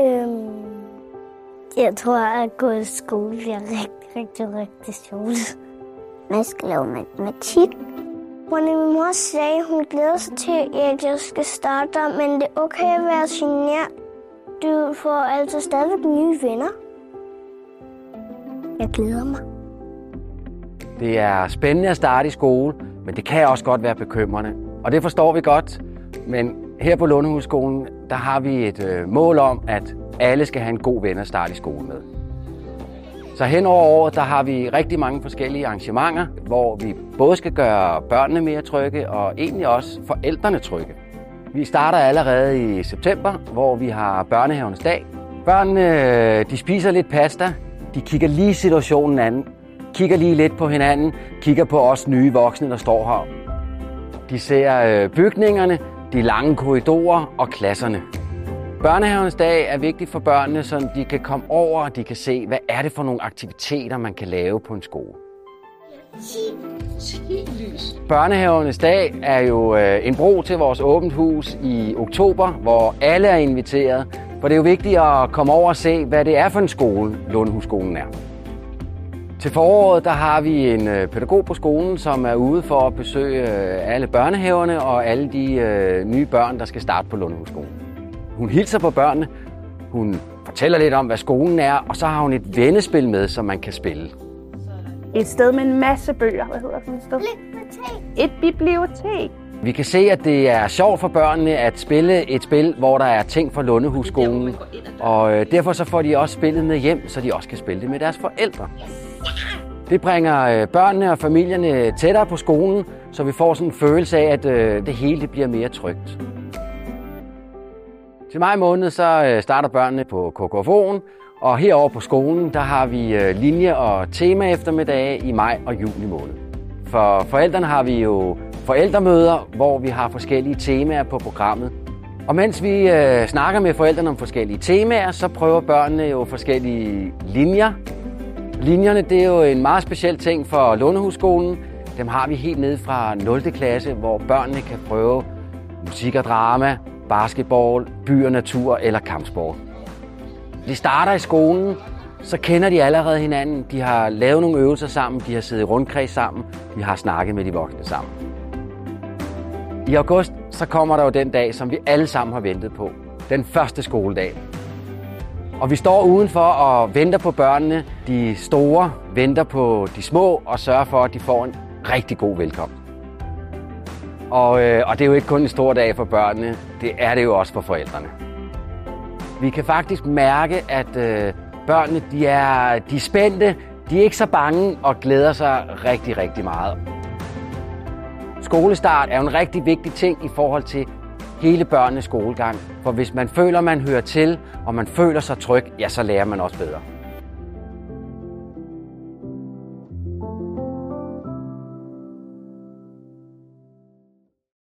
Øhm, jeg tror, at gå i skole bliver rigtig, rigtig, rigtig sjovt. Man skal lave matematik. Hvor min mor sagde, at hun glæder sig til, at jeg skal starte der, men det er okay at være genert. Du får altså stadig nye venner. Jeg glæder mig. Det er spændende at starte i skole, men det kan også godt være bekymrende. Og det forstår vi godt. Men her på Lundehusskolen, der har vi et øh, mål om, at alle skal have en god ven at starte i skole med. Så hen over året, der har vi rigtig mange forskellige arrangementer, hvor vi både skal gøre børnene mere trygge og egentlig også forældrene trygge. Vi starter allerede i september, hvor vi har børnehavens dag. Børnene øh, de spiser lidt pasta, de kigger lige situationen an, kigger lige lidt på hinanden, kigger på os nye voksne, der står her. De ser øh, bygningerne, de lange korridorer og klasserne. Børnehavens dag er vigtig for børnene, så de kan komme over og de kan se, hvad er det for nogle aktiviteter, man kan lave på en skole. Børnehavernes dag er jo øh, en bro til vores åbent hus i oktober, hvor alle er inviteret. For det er jo vigtigt at komme over og se, hvad det er for en skole, Lundhusskolen er. Til foråret der har vi en øh, pædagog på skolen, som er ude for at besøge øh, alle børnehaverne og alle de øh, nye børn, der skal starte på Lundehusskolen. Hun hilser på børnene, hun fortæller lidt om, hvad skolen er, og så har hun et vennespil med, som man kan spille. Et sted med en masse bøger. Hvad hedder sådan et sted? Bibliotek. Et bibliotek. Vi kan se, at det er sjovt for børnene at spille et spil, hvor der er ting fra Lundehusskolen. Og øh, derfor så får de også spillet med hjem, så de også kan spille det med deres forældre. Det bringer øh, børnene og familierne tættere på skolen, så vi får sådan en følelse af, at øh, det hele bliver mere trygt. Til maj måned så øh, starter børnene på KKFO'en, og herover på skolen, der har vi linje- og tema eftermiddage i maj og juni måned. For forældrene har vi jo forældremøder, hvor vi har forskellige temaer på programmet. Og mens vi øh, snakker med forældrene om forskellige temaer, så prøver børnene jo forskellige linjer. Linjerne det er jo en meget speciel ting for Lundehusskolen. Dem har vi helt ned fra 0. klasse, hvor børnene kan prøve musik og drama, basketball, by og natur eller kampsport. De starter i skolen, så kender de allerede hinanden. De har lavet nogle øvelser sammen, de har siddet i rundkreds sammen, de har snakket med de voksne sammen. I august så kommer der jo den dag, som vi alle sammen har ventet på. Den første skoledag. Og vi står udenfor og venter på børnene. De store venter på de små og sørger for, at de får en rigtig god velkomst. Og, øh, og det er jo ikke kun en stor dag for børnene, det er det jo også for forældrene. Vi kan faktisk mærke, at øh, børnene de er, de er spændte, de er ikke så bange og glæder sig rigtig, rigtig meget. Skolestart er jo en rigtig vigtig ting i forhold til hele børnenes skolegang. For hvis man føler, man hører til, og man føler sig tryg, ja, så lærer man også bedre.